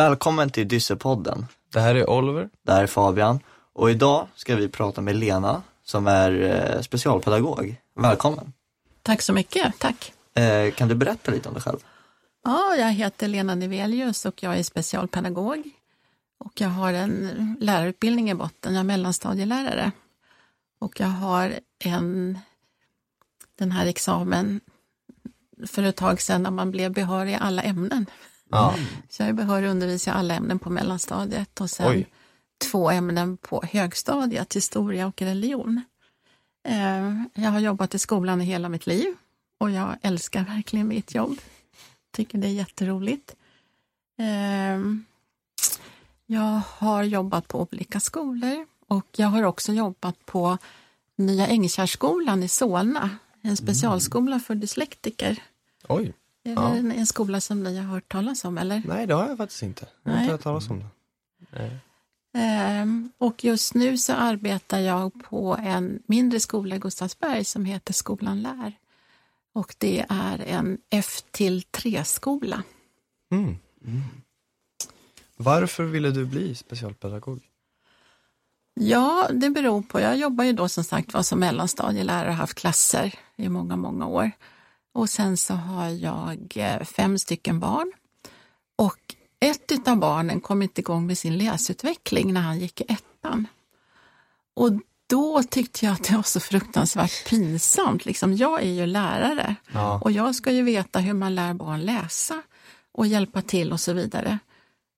Välkommen till Dyssepodden. Det här är Oliver. Det här är Fabian och idag ska vi prata med Lena som är eh, specialpedagog. Välkommen! Tack så mycket, tack. Eh, kan du berätta lite om dig själv? Ja, jag heter Lena Nevelius och jag är specialpedagog. Och jag har en lärarutbildning i botten, jag är mellanstadielärare. Och jag har en, den här examen för ett tag sedan när man blev behörig i alla ämnen. Ja. Så jag är behörig att undervisa i alla ämnen på mellanstadiet och sen Oj. två ämnen på högstadiet, historia och religion. Eh, Jag har jobbat i skolan i hela mitt liv och jag älskar verkligen mitt jobb. Tycker det är jätteroligt. Eh, Jag har jobbat på olika skolor och jag har också jobbat på Nya Ängkärrskolan i Solna, en specialskola för dyslektiker. Oj. Är Ja. det en, en skola som ni har hört talas om eller? Nej, det har jag faktiskt inte. Jag har Nej. inte hört talas om det. Ehm, Och just nu så arbetar jag på en mindre skola i Gustavsberg som heter Skolan Lär. Och det är en F till 3-skola. Mm. Varför ville du bli specialpedagog? Ja, det beror på. Jag jobbar ju då som sagt var som mellanstadielärare och haft klasser i många, många år. Och sen så har jag eh, fem stycken barn. Och ett av barnen kom inte igång med sin läsutveckling när han gick i ettan. Och då tyckte jag att det var så fruktansvärt pinsamt. Liksom, jag är ju lärare Ja. och jag ska ju veta hur man lär barn läsa och hjälpa till och så vidare.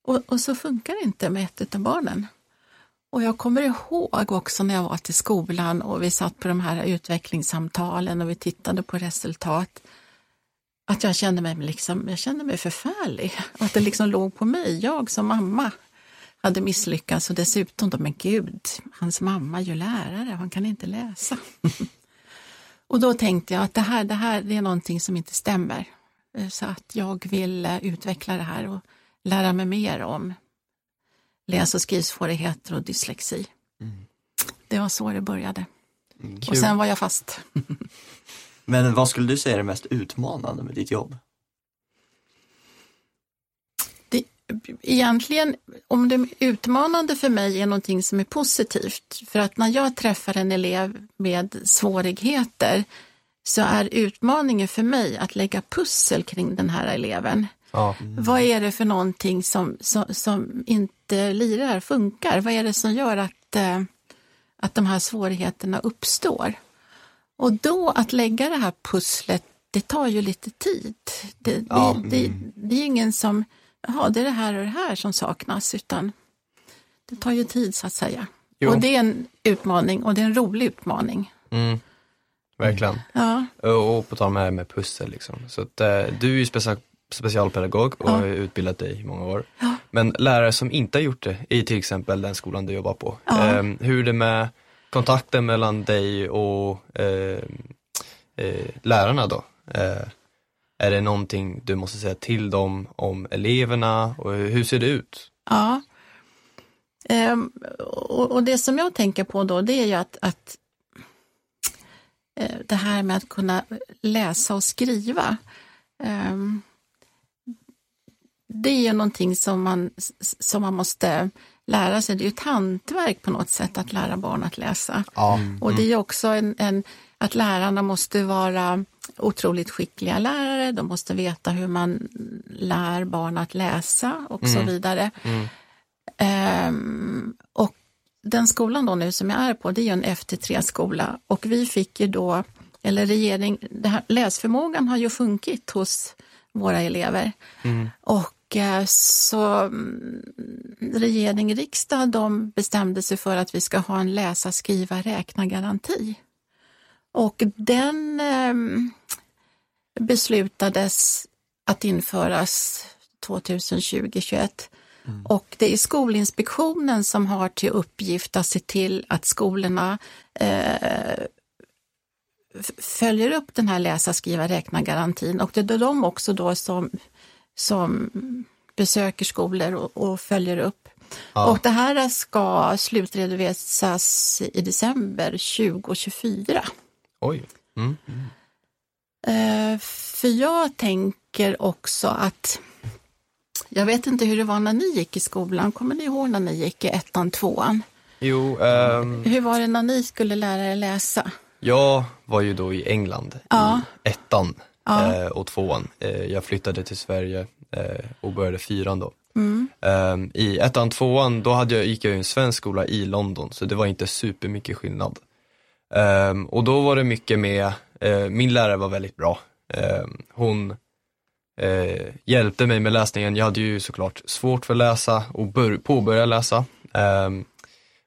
Och, och så funkar det inte med ett av barnen. Och jag kommer ihåg också när jag var till skolan och vi satt på de här utvecklingssamtalen och vi tittade på resultat. Att jag kände mig, liksom, jag kände mig förfärlig. Och att det liksom låg på mig. Jag som mamma hade misslyckats och dessutom då, men gud, hans mamma är ju lärare, han kan inte läsa. och då tänkte jag att det här, det här det är någonting som inte stämmer. Så att jag vill utveckla det här och lära mig mer om läs och skrivsvårigheter och dyslexi. Det var så det började. Och sen var jag fast. Men vad skulle du säga är det mest utmanande med ditt jobb? Det, egentligen, om det utmanande för mig är någonting som är positivt, för att när jag träffar en elev med svårigheter så är utmaningen för mig att lägga pussel kring den här eleven. Ja. Vad är det för någonting som, som, som inte lirar, funkar? Vad är det som gör att, eh, att de här svårigheterna uppstår? Och då att lägga det här pusslet, det tar ju lite tid. Det, det, Ja, det, det är ingen som, jaha, det är det här och det här som saknas, utan det tar ju tid så att säga. Jo. Och det är en utmaning och det är en rolig utmaning. Mm. Verkligen. Ja, Och, på tal med, med pussel liksom. Så att, eh, du är ju specia- specialpedagog och Ja. har utbildat dig i många år. Ja. Men lärare som inte har gjort det i till exempel den skolan du jobbar på. Ja. Eh, hur är det med kontakten mellan dig och eh, eh, lärarna då? Eh, är det någonting du måste säga till dem om eleverna och hur, ser det ut? Ja. Ehm, och, och det som jag tänker på då, det är ju att, att eh, det här med att kunna läsa och skriva. ehm, det är ju någonting som man, som man måste lära sig. Det är ju ett hantverk på något sätt att lära barn att läsa. Ja. Och det är också en, en, att lärarna måste vara otroligt skickliga lärare. De måste veta hur man lär barn att läsa och så vidare. Mm. Ehm, och den skolan då nu som jag är på, det är ju en FT3-skola och vi fick ju då, eller regering, här, läsförmågan har ju sjunkit hos våra elever. Och eh, så mm, regering, riksdag, de bestämde sig för att vi ska ha en läsa, skriva, räkna-garanti. Och den ehm, beslutades att införas 2020-2021. Och det är Skolinspektionen som har till uppgift att se till att skolorna eh, följer upp den här läsa, skriva, räkna-garantin. Och det är de också då som, som besöker skolor och, och följer upp. Ja. Och det här ska slutredovisas i december 2024. Oj. Mm. Eh, för jag tänker också att Jag vet inte hur det var när ni gick i skolan. Kommer ni ihåg när ni gick i ettan, tvåan? Jo, ehm, Hur var det när ni skulle lära er läsa? jag var ju då i England Ja. i ettan Ja. eh, och tvåan. Eh, jag flyttade till Sverige eh, och började fyran då. Mm. I ettan, tvåan, då hade jag, gick jag i en svensk skola i London, så det var inte supermycket skillnad. Och då var det mycket med, min lärare var väldigt bra. Hon hjälpte mig med läsningen. Jag hade ju såklart svårt för att läsa och bör, påbörja läsa.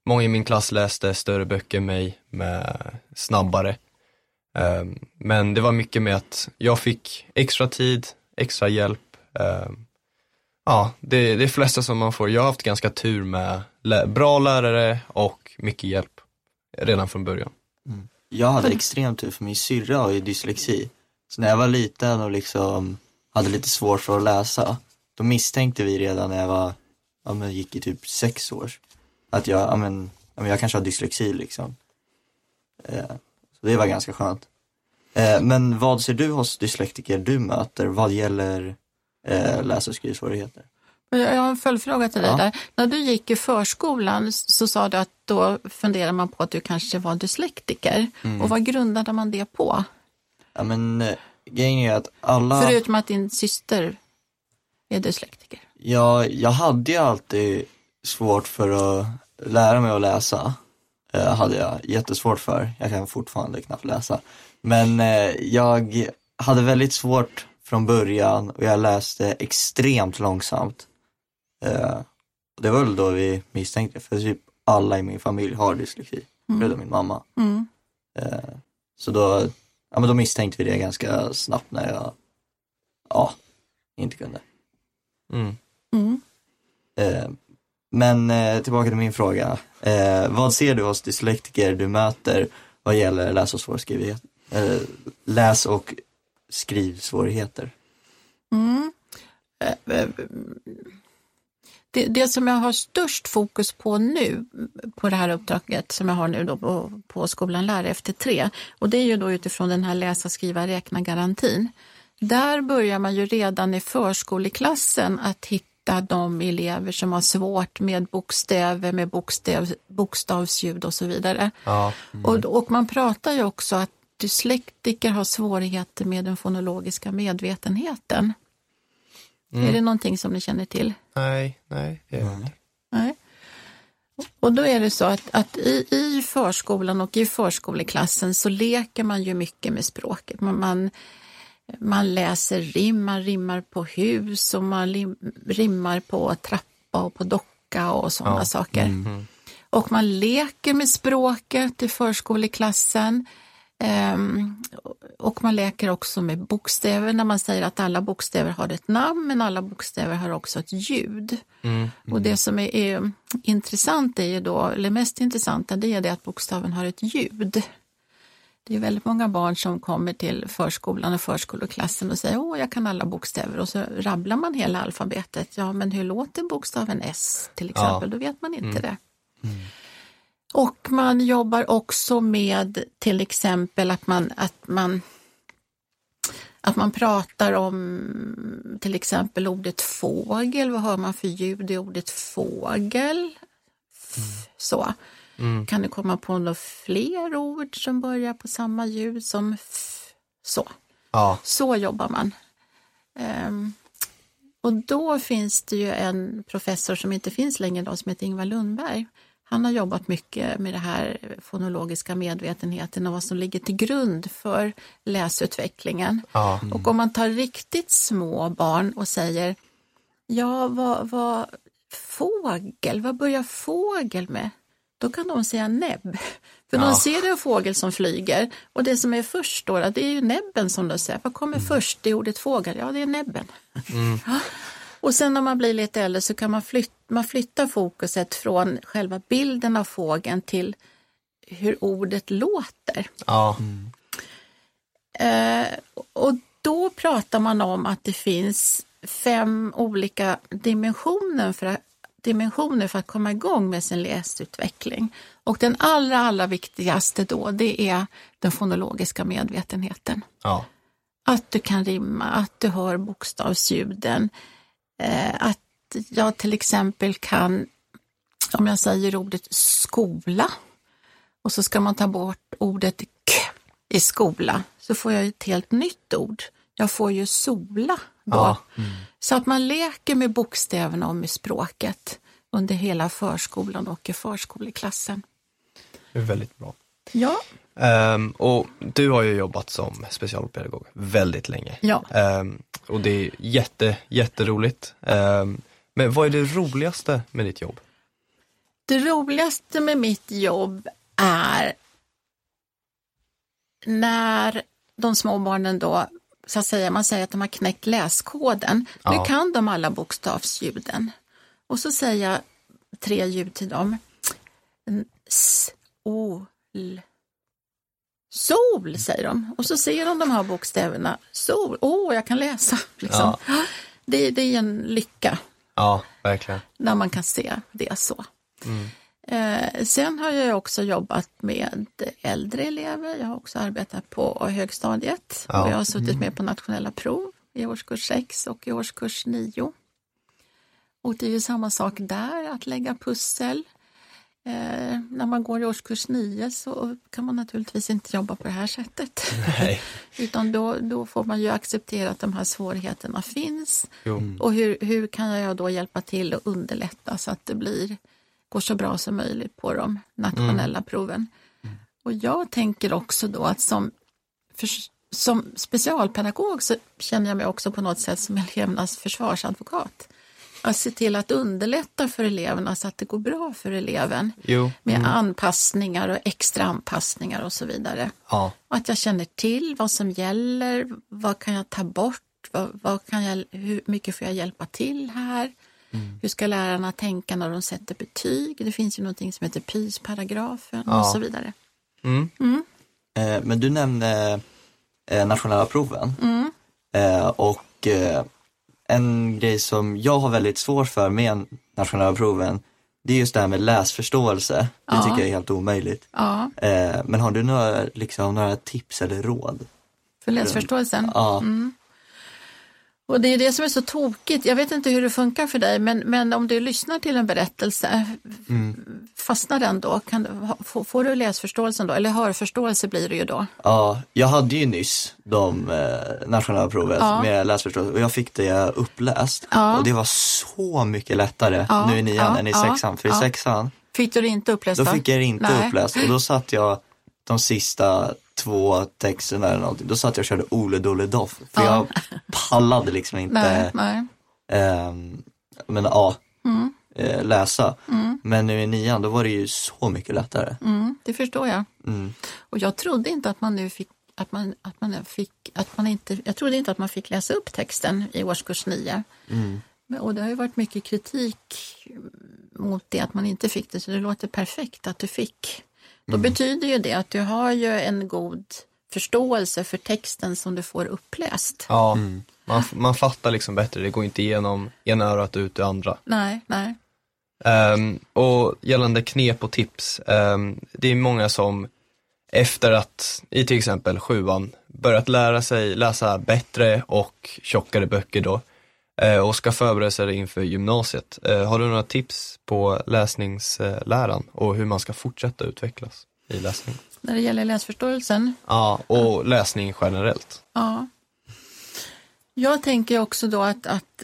Många i min klass läste större böcker än mig med snabbare. Ehm, men det var mycket med att jag fick extra tid, extra hjälp. Ehm, ja, det, det är flesta som man får. Jag har haft ganska tur med bra lärare och mycket hjälp redan från början. Mm. Jag hade extremt tur för min syrra har ju dyslexi. Så när jag var liten och liksom hade lite svårt för att läsa, då misstänkte vi redan när jag var, ja men gick i typ sex år, att jag, ja, men jag kanske har dyslexi liksom. Ehm, det var ganska skönt. Eh, men vad ser du hos dyslektiker du möter vad gäller eh, läs och skrivsvårigheter? Jag har en följdfråga till dig Ja. där. När du gick i förskolan så sa du att då funderar man på att du kanske var dyslektiker. Mm. Och vad grundade man det på? Ja men eh, grejen är att alla Förutom att din syster är dyslektiker. Ja, jag hade ju alltid svårt för att lära mig att läsa. Eh, hade jag jättesvårt för. Jag kan fortfarande knappt läsa. Men eh, jag hade väldigt svårt från början och jag läste extremt långsamt. Eh, det var väl då vi misstänkte, för typ alla i min familj har dyslexi, förutom min mamma. Mm. Så då, ja, men då misstänkte vi det ganska snabbt när jag, ja, inte kunde. Mm. Mm. Men eh, tillbaka till min fråga. Eh, vad ser du hos dyslektiker du möter vad gäller läs och, eh, läs och skrivsvårigheter? Mm. Eh, eh, det, det som jag har störst fokus på nu, på det här uppdraget som jag har nu då på, på skolan Lärare efter tre, och det är ju då utifrån den här läsa, skriva, räkna garantin. Där börjar man ju redan i förskoleklassen att hitta de elever som har svårt med bokstäver, med bokstav, bokstavsljud och så vidare. Ja. Och, och man pratar ju också att dyslektiker har svårigheter med den fonologiska medvetenheten. Är det någonting som ni känner till? Nej, nej, det är inte. Nej. Och då är det så att, att i, i förskolan och i förskoleklassen så leker man ju mycket med språket. Man, man, man läser rim, man rimmar på hus och man lim, rimmar på trappa och på docka och sådana Ja. saker. Och man leker med språket i förskoleklassen. Ehm, och man leker också med bokstäver när man säger att alla bokstäver har ett namn men alla bokstäver har också ett ljud. Mm. Och det som är, är intressant är ju då, eller mest intressanta, det är det att bokstaven har ett ljud. Det är väldigt många barn som kommer till förskolan och förskoleklassen och säger åh, jag kan alla bokstäver och så rabblar man hela alfabetet. Ja, men hur låter bokstaven S till exempel? Då vet man inte det. Och man jobbar också med till exempel att man, att man att man pratar om till exempel ordet fågel. Vad hör man för ljud i ordet fågel? F- Så. Mm. Kan det komma på några fler ord som börjar på samma ljud som f? Så. Ja. Så jobbar man. Ehm, och då finns det ju en professor som inte finns längre idag som heter Ingvar Lundberg. Han har jobbat mycket med det här fonologiska medvetenheten och vad som ligger till grund för läsutvecklingen. Ja. Och om man tar riktigt små barn och säger ja, vad, vad fågel, vad börjar fågel med? Då kan de säga näbb. För Ja. de ser en fågel som flyger och det som är först då, det är ju näbben som de säger. Vad kommer först i ordet fågel? Ja, det är näbben. Ja. Och sen när man blir lite äldre så kan man flytta, man flytta fokuset från själva bilden av fågeln till hur ordet låter. Ja. Eh, och då pratar man om att det finns fem olika dimensioner för, dimensioner för att komma igång med sin läsutveckling. Och den allra, allra viktigaste då, det är den fonologiska medvetenheten. Ja. Att du kan rimma, att du hör bokstavsljuden, eh, att jag till exempel kan, om jag säger ordet skola och så ska man ta bort ordet k i skola, så får jag ett helt nytt ord. Jag får ju sola Ja. Så att man leker med bokstäverna och med språket under hela förskolan och i förskoleklassen. Det är väldigt bra. Ja, Ehm, och du har ju jobbat som specialpedagog väldigt länge. ja. Ehm, och det är jätte, jätteroligt. Ehm, men vad är det roligaste med ditt jobb? Det roligaste med mitt jobb är när de små barnen då, så att säga, man säger att de har knäckt läskoden. Ja. Nu kan de alla bokstavsljuden. Och så säger jag tre ljud till dem. S, O, L. Sol, säger de. Och så ser de de här bokstäverna. Sol, åh, jag kan läsa. Liksom. Det, det är en lycka Ja, verkligen. när man kan se det så. Eh, sen har jag också jobbat med äldre elever. Jag har också arbetat på högstadiet Ja. och jag har suttit med på nationella prov i årskurs 6 och i årskurs 9. Och det är ju samma sak där, att lägga pussel. Eh, när man går i årskurs 9 så kan man naturligtvis inte jobba på det här sättet. Utan då, då får man ju acceptera att de här svårigheterna finns. Jo. Och hur, hur kan jag då hjälpa till och underlätta så att det blir, går så bra som möjligt på de nationella proven. Och jag tänker också då att som, för, som specialpedagog så känner jag mig också på något sätt som elevernas försvarsadvokat. Att se till att underlätta för eleverna så att det går bra för eleven Jo. med anpassningar och extra anpassningar och så vidare. Ja. Och att jag känner till vad som gäller, vad kan jag ta bort, vad, vad kan jag, hur mycket får jag hjälpa till här? Hur ska lärarna tänka när de sätter betyg? Det finns ju någonting som heter PIS-paragrafen Ja. och så vidare. Mm. Eh, men du nämnde eh, nationella proven. Mm. Eh, och eh, en grej som jag har väldigt svårt för med nationella proven, det är just det här med läsförståelse. Det Ja. tycker jag är helt omöjligt. Ja, Eh, men har du några, liksom, några tips eller råd? för läsförståelsen. Ja, Mm. Och det är det som är så tokigt. Jag vet inte hur det funkar för dig, men, men om du lyssnar till en berättelse, fastnar den då? Kan, får, får du läsförståelsen då? Eller hörförståelse blir det ju då. ja, jag hade ju nyss de eh, nationella provet Ja. med läsförståelse och jag fick det uppläst. Ja. Och det var så mycket lättare Ja, nu i nian än i sexan. För i sexan Fick du det inte uppläst Då fick jag det inte Nej. uppläst och då satt jag de sista två texterna eller någonting, då satt jag och körde Ole Dole Doff. För Ja. jag pallade liksom Nej, inte nej. ehm, men, ja, Mm. eh, läsa. Men nu i nian, då var det ju så mycket lättare. Mm, det förstår jag. Mm. Och jag trodde inte att man nu fick att man, att man fick, att man inte, jag trodde inte att man fick läsa upp texten i årskurs 9. Mm. Och det har ju varit mycket kritik mot det att man inte fick det, så det låter perfekt att du fick. Då betyder ju det att du har ju en god förståelse för texten som du får uppläst. Ja, man, man fattar liksom bättre. Det går inte igenom ena örat ut det andra. Nej, nej. Ehm, och gällande knep och tips, ehm, det är många som efter att i till exempel sjuan börjat lära sig läsa bättre och tjockare böcker då och ska förbereda sig inför gymnasiet. Eh, har du några tips på läsningsläran och hur man ska fortsätta utvecklas i läsning? När det gäller läsförståelsen, Ja, och läsning generellt. Ja. Jag tänker också då att, att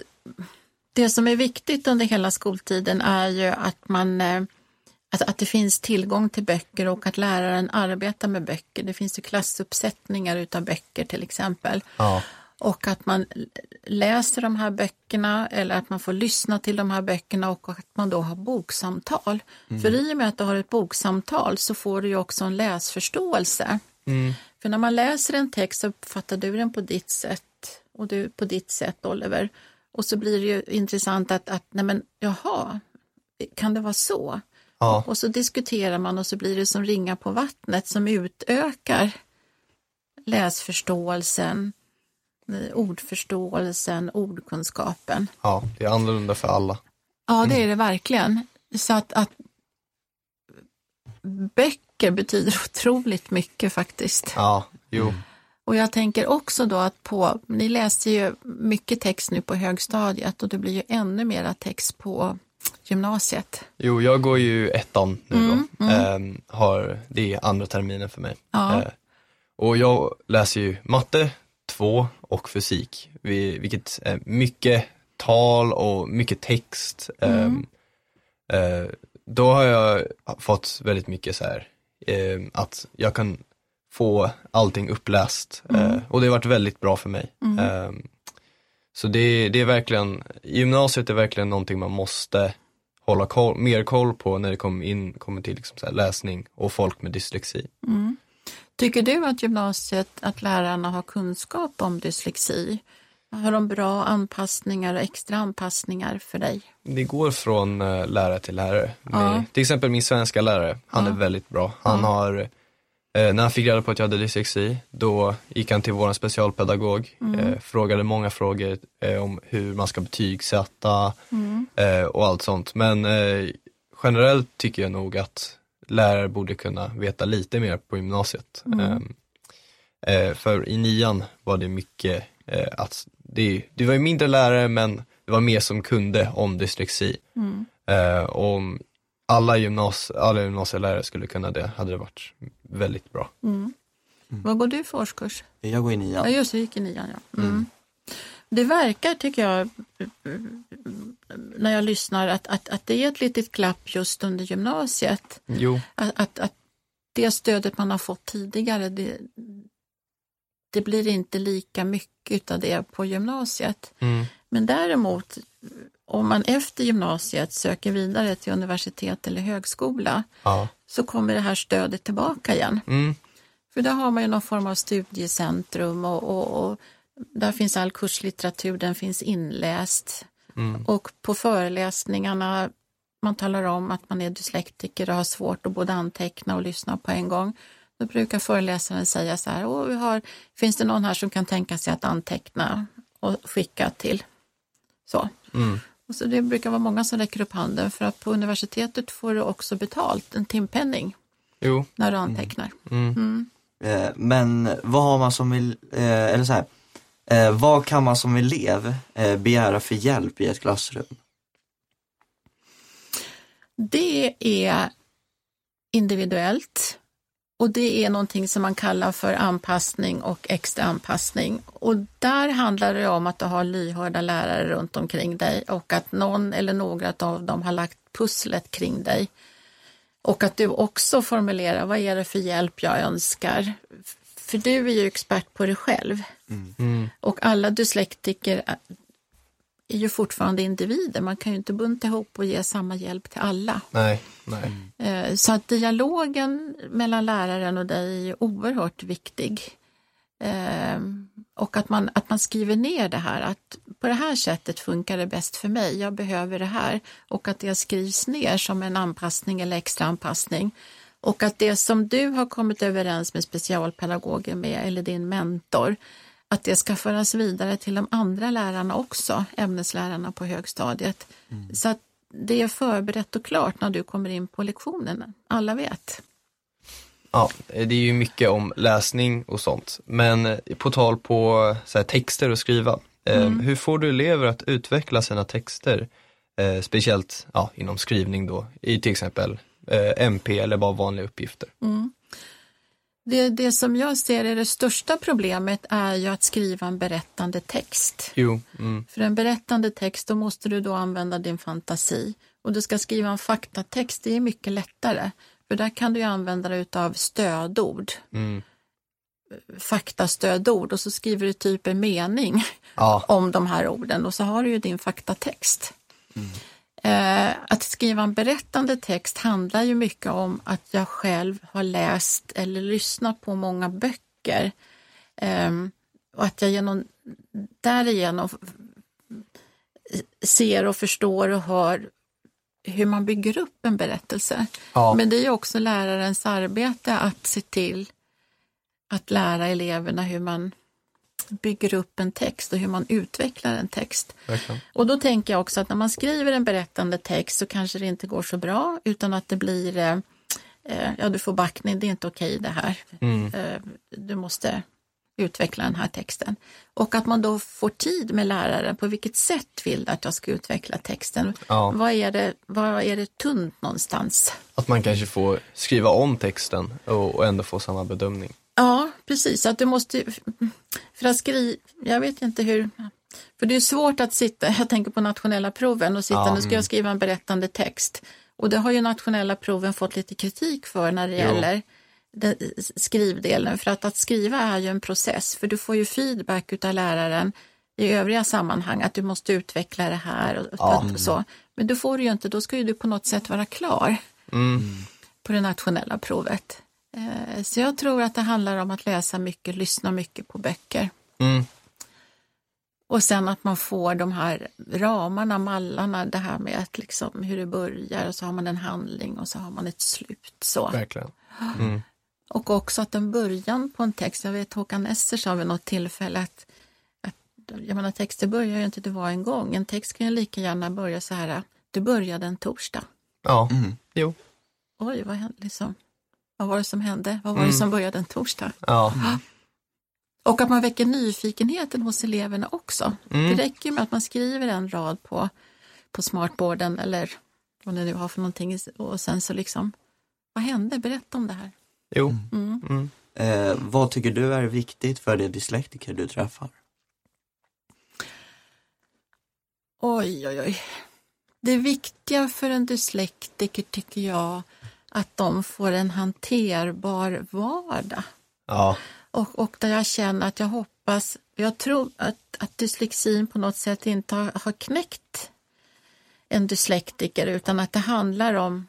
det som är viktigt under hela skoltiden är ju att man eh, att, att det finns tillgång till böcker och att läraren arbetar med böcker. Det finns ju klassuppsättningar utav böcker till exempel. Ja, Och att man läser de här böckerna eller att man får lyssna till de här böckerna och att man då har boksamtal. För i och med att du har ett boksamtal så får du ju också en läsförståelse. mm. För när man läser en text så uppfattar du den på ditt sätt och du på ditt sätt Oliver. Och så blir det ju intressant att, att nej men jaha, kan det vara så? ja, Och så diskuterar man och så blir det som ringa på vattnet som utökar läsförståelsen, ordförståelsen, ordkunskapen. ja, det är annorlunda för alla. Ja, det är det verkligen. Så att, att böcker betyder otroligt mycket faktiskt. Ja, jo, Och jag tänker också då att på, ni läser ju mycket text nu på högstadiet och det blir ju ännu mera text på gymnasiet. Jo, jag går ju ettan nu Mm, då. Ehm, har, det är andra terminen för mig. Ja. Eh, och jag läser ju matte 2 och fysik, vi- vilket är mycket tal och mycket text. Ehm, eh, då har jag fått väldigt mycket så här, ehm, att jag kan få allting uppläst eh, och det har varit väldigt bra för mig. Ehm, så det, det är verkligen, gymnasiet är verkligen någonting man måste hålla koll, mer koll på när det kommer, in, kommer till liksom läsning och folk med dyslexi. Tycker du att gymnasiet, att lärarna har kunskap om dyslexi? Har de bra anpassningar och extra anpassningar för dig? Det går från eh, lärare till lärare. Ja. Till exempel min svenska lärare, han är väldigt bra. Han har, eh, när han fick reda på att jag hade dyslexi, då gick han till vår specialpedagog, eh, frågade många frågor om hur man ska betygsätta eh, och allt sånt. Men generellt tycker jag nog att lärare borde kunna veta lite mer på gymnasiet. Ehm, eh, för i nian var det mycket eh, att det, det var ju mindre lärare men det var mer som kunde om dyslexi. Eh, och om alla, gymnas, alla gymnasielärare skulle kunna det hade det varit väldigt bra. Vad går du för årskurs? Jag går i Ja, nian. just det, gick i nian. Ja. Det verkar, tycker jag, när jag lyssnar, att, att, att det är ett litet glapp just under gymnasiet. Jo, Att, att, att det stödet man har fått tidigare, det, det blir inte lika mycket av det på gymnasiet. mm, Men däremot, om man efter gymnasiet söker vidare till universitet eller högskola, ja. så kommer det här stödet tillbaka igen. Mm, För där har man ju någon form av studiecentrum och, och, och där finns all kurslitteratur, den finns inläst. mm, Och på föreläsningarna, man talar om att man är dyslektiker och har svårt att både anteckna och lyssna på en gång. Då brukar föreläsaren säga så här, Åh, vi har, finns det någon här som kan tänka sig att anteckna och skicka till? Så. mm. Och så det brukar vara många som räcker upp handen för att på universitetet får du också betalt, en timpenning, Jo, när du antecknar. mm. Eh, Men vad har man som, el- eh, eller så här, eh, vad kan man som elev eh, begära för hjälp i ett klassrum? Det är individuellt och det är någonting som man kallar för anpassning och extra anpassning. Och där handlar det om att du har lyhörda lärare runt omkring dig och att någon eller några av dem har lagt pusslet kring dig. Och att du också formulerar vad är det för hjälp jag önskar. För du är ju expert på dig själv. Mm. Och alla dyslektiker är ju fortfarande individer. Man kan ju inte bunta ihop och ge samma hjälp till alla. nej, nej. Eh, Så att dialogen mellan läraren och dig är oerhört viktig. Eh, Och att man, att man skriver ner det här, att på det här sättet funkar det bäst för mig, jag behöver det här. Och att det skrivs ner som en anpassning eller extra anpassning. Och att det som du har kommit överens med specialpedagoger med eller din mentor, att det ska föras vidare till de andra lärarna också, ämneslärarna på högstadiet. Så att det är förberett och klart när du kommer in på lektionen. Alla vet. Ja, det är ju mycket om läsning och sånt. Men eh, på tal på så här, texter och skriva. Eh, Hur får du elever att utveckla sina texter? Eh, speciellt ja, inom skrivning då, i till exempel MP eller bara vanliga uppgifter. Det, det som jag ser är det största problemet är ju att skriva en berättande text. Jo, mm, För en berättande text då måste du då använda din fantasi. Och du ska skriva en faktatext, det är mycket lättare. För där kan du använda dig av stödord, mm, faktastödord och så skriver du typ en mening ja, om de här orden och så har du ju din faktatext. Eh, att skriva en berättande text handlar ju mycket om att jag själv har läst eller lyssnat på många böcker Ehm, och att jag genom, därigenom ser och förstår och hör hur man bygger upp en berättelse. ja, Men det är ju också lärarens arbete att se till att lära eleverna hur man bygger upp en text och hur man utvecklar en text. verkligen. Och då tänker jag också att när man skriver en berättande text så kanske det inte går så bra utan att det blir, eh, eh, ja du får backning, det är inte okej det här. Mm, Eh, du måste utveckla den här texten. Och att man då får tid med läraren. På vilket sätt vill du att jag ska utveckla texten? Ja. Vad, är det, vad är det tunt någonstans? Att man kanske får skriva om texten och, och ändå få samma bedömning. Ja, precis. Att du måste, för att skriva, jag vet inte hur, för det är svårt att sitta, jag tänker på nationella proven och sitta, Ja, nu ska jag skriva en berättande text. Och det har ju nationella proven fått lite kritik för när det Jo. gäller den, skrivdelen. För att, att skriva är ju en process, för du får ju feedback utav läraren i övriga sammanhang, att du måste utveckla det här och, Ja. och så. Men det får du ju inte, då ska ju du på något sätt vara klar Mm. på det nationella provet. Eh, Så jag tror att det handlar om att läsa mycket, lyssna mycket på böcker. Mm. Och sen att man får de här ramarna, mallarna, det här med att liksom hur det börjar och så har man en handling och så har man ett slut. Så. Verkligen. Mm. Och också att en början på en text, jag vet Håkan Nesser sa vid något tillfälle att, att jag menar, texter börjar ju inte, det var en gång. En text kan ju lika gärna börja så här, det började en torsdag. Ja, Mm. jo. Oj, vad hände liksom? Vad var det som hände? Vad var det Mm. som började en torsdag? Ja. Och att man väcker nyfikenheten hos eleverna också. Mm. Det räcker med att man skriver en rad på, på smartboarden eller vad ni nu har för någonting och sen så liksom, vad hände? Berätta om det här. Jo. Mm. Mm. Eh, vad tycker du är viktigt för de dyslektiker du träffar? Oj, oj, oj. Det viktiga för en dyslektiker tycker jag att de får en hanterbar vardag. Ja. Och, och där jag känner att jag hoppas, jag tror att, att dyslexin på något sätt inte har, har knäckt en dyslektiker utan att det handlar om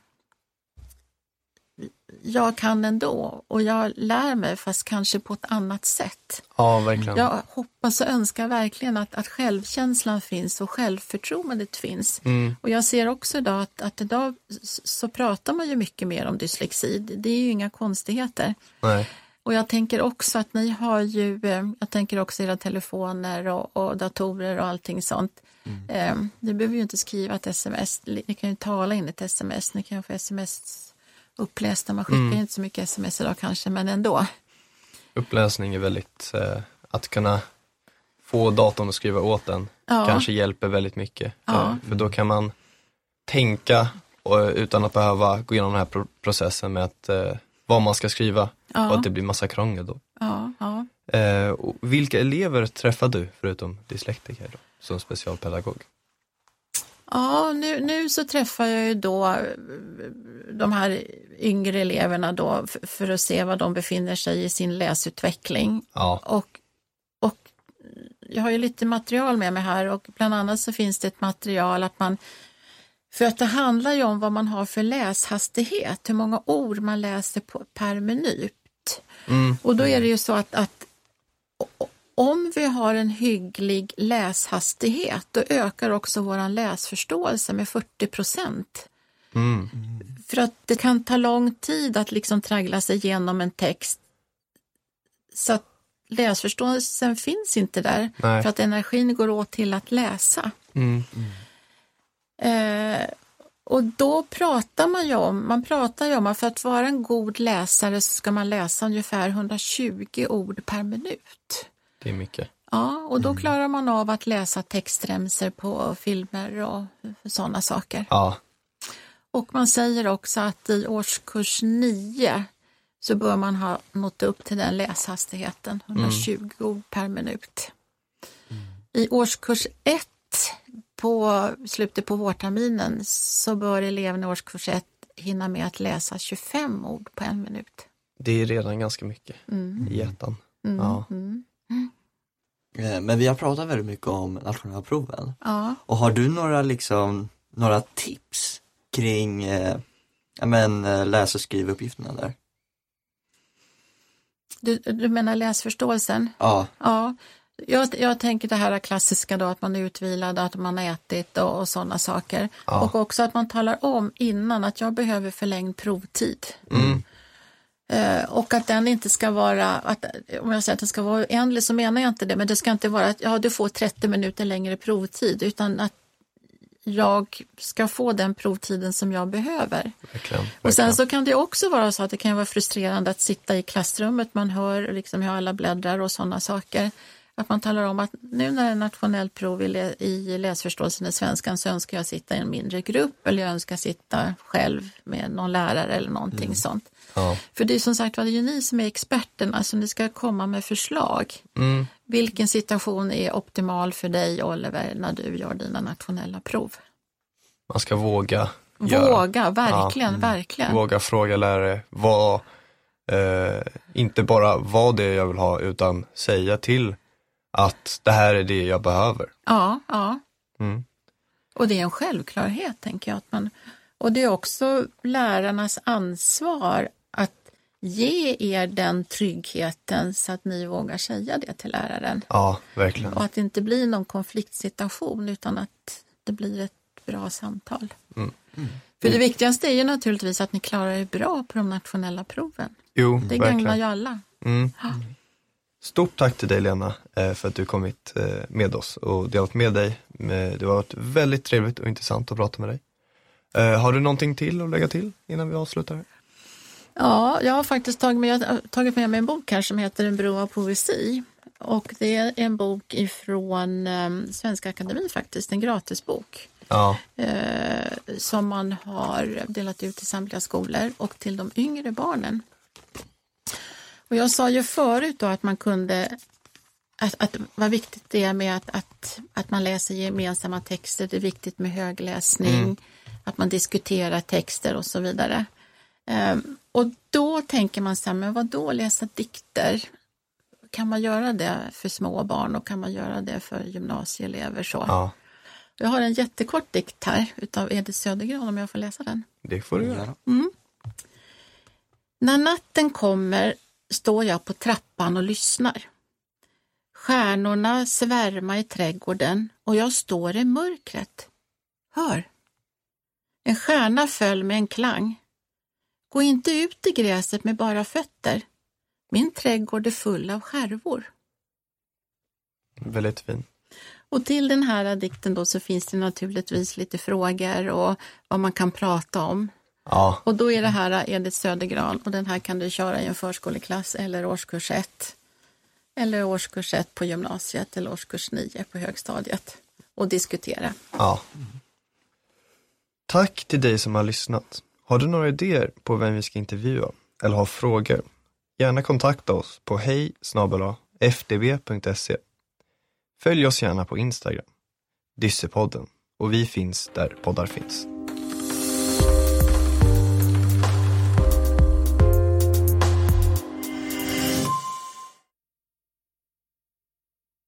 jag kan ändå och jag lär mig fast kanske på ett annat sätt. ja, verkligen. Jag hoppas och önskar verkligen att, att självkänslan finns och självförtroendet finns. Mm. Och jag ser också idag att, att idag så pratar man ju mycket mer om dyslexi. Det är ju inga konstigheter. Nej. Och jag tänker också att ni har ju, eh, jag tänker också era telefoner och, och datorer och allting sånt. Eh, Ni behöver ju inte skriva ett sms, ni kan ju tala in ett sms, ni kan ju få sms upplästa, man skickar Mm. inte så mycket sms idag kanske, men ändå. Uppläsning är väldigt, eh, att kunna få datorn att skriva åt en Ja. kanske hjälper väldigt mycket. Ja. Eh, För då kan man tänka och, utan att behöva gå igenom den här pro- processen med att, eh, vad man ska skriva och Ja, att det blir massa krångel då. Eh, och vilka elever träffar du förutom dyslektiker då, som specialpedagog? Ja nu, nu så träffar jag ju då eh, de här yngre eleverna då f- för att se var de befinner sig i sin läsutveckling. Ja, Och, och jag har ju lite material med mig här och bland annat så finns det ett material att man för att det handlar ju om vad man har för läshastighet, hur många ord man läser på, per minut. mm. Och då är det ju så att, att om vi har en hygglig läshastighet, då ökar också vår läsförståelse med 40 procent. Mm. För att det kan ta lång tid att liksom traggla sig igenom en text. Så att läsförståelsen finns inte där. Nej. För att energin går åt till att läsa. Mm. Eh, och då pratar man ju om, man pratar ju om att för att vara en god läsare så ska man läsa ungefär 120 ord per minut. Det är mycket. Ja, och då klarar man av att läsa textremsor på filmer och sådana saker. Ja, Och man säger också att i årskurs 9 så bör man ha nått upp till den läshastigheten, 120 ord per minut. I årskurs 1 på slutet på vårterminen så bör eleven i årskurs 1 hinna med att läsa 25 ord på en minut. det är redan ganska mycket Mm. i ettan. Mm. Ja. Mm. Eh, men vi har pratat väldigt mycket om nationella proven. Ja. Och har du några liksom, några tips kring eh, men, eh, läs och skrivuppgifterna där? Du, du menar läsförståelsen? Ja, Ja, jag, jag tänker det här klassiska då att man är utvilad, att man har ätit och, och sådana saker. Ja. Och också att man talar om innan att jag behöver förlängd provtid. Mm. Eh, och att den inte ska vara, att, om jag säger att den ska vara oändlig så menar jag inte det, men det ska inte vara att ja, du får 30 minuter längre provtid utan att jag ska få den provtiden som jag behöver. Verkligen. Och sen verkligen. så kan det också vara så att det kan vara frustrerande att sitta i klassrummet, man hör liksom hur alla bläddrar och sådana saker. Att man talar om att nu när det är nationellt prov i, lä- i läsförståelsen i svenskan så önskar jag sitta i en mindre grupp eller jag önskar sitta själv med någon lärare eller någonting sånt. Ja. För det är som sagt var, det är ju ni som är experterna så ni ska komma med förslag. Mm. Vilken situation är optimal för dig Oliver när du gör dina nationella prov? Man ska våga. göra. Våga, verkligen, verkligen. Våga fråga lärare vad, eh, inte bara vad det är jag vill ha utan säga till att det här är det jag behöver. Ja, ja. Mm. Och det är en självklarhet, tänker jag. Att man, och det är också lärarnas ansvar att ge er den tryggheten så att ni vågar säga det till läraren. Ja, verkligen. Och att det inte blir någon konfliktsituation utan att det blir ett bra samtal. Mm. För det viktigaste är ju naturligtvis att ni klarar er bra på de nationella proven. Jo, Det gagnar verkligen. ju alla. Mm. Stort tack till dig Lena eh, för att du kom hit eh, med oss och delat med dig. Det har varit väldigt trevligt och intressant att prata med dig. Eh, Har du någonting till att lägga till innan vi avslutar? Ja, jag har faktiskt tagit med, tagit med mig en bok här som heter En bro av poesi. Och det är en bok ifrån eh, Svenska Akademin faktiskt, en gratisbok. Ja, som man har delat ut till samtliga skolor och till de yngre barnen. Och jag sa ju förut då att man kunde att, att vad viktigt det är med att, att, att man läser gemensamma texter, det är viktigt med högläsning, att man diskuterar texter och så vidare. Ehm, och då tänker man så här, men vad då läsa dikter? Kan man göra det för små barn och kan man göra det för gymnasieelever? Så? ja, Jag har en jättekort dikt här utav Edith Södergran om jag får läsa den. det får du göra. När natten kommer står jag på trappan och lyssnar. Stjärnorna svärma i trädgården och jag står i mörkret. Hör! En stjärna föll med en klang. Gå inte ut i gräset med bara fötter. Min trädgård är full av skärvor. Väldigt fin. Och till den här dikten då så finns det naturligtvis lite frågor och vad man kan prata om. Ja, Och då är det här Edith Södergran och den här kan du köra i en förskoleklass eller årskurs 1. Eller årskurs 1 på gymnasiet eller årskurs 9 på högstadiet och diskutera. ja. Tack till dig som har lyssnat. Har du några idéer på vem vi ska intervjua eller har frågor? Gärna kontakta oss på hej fdb.se. Följ oss gärna på Instagram, Dyssepodden och vi finns där poddar finns.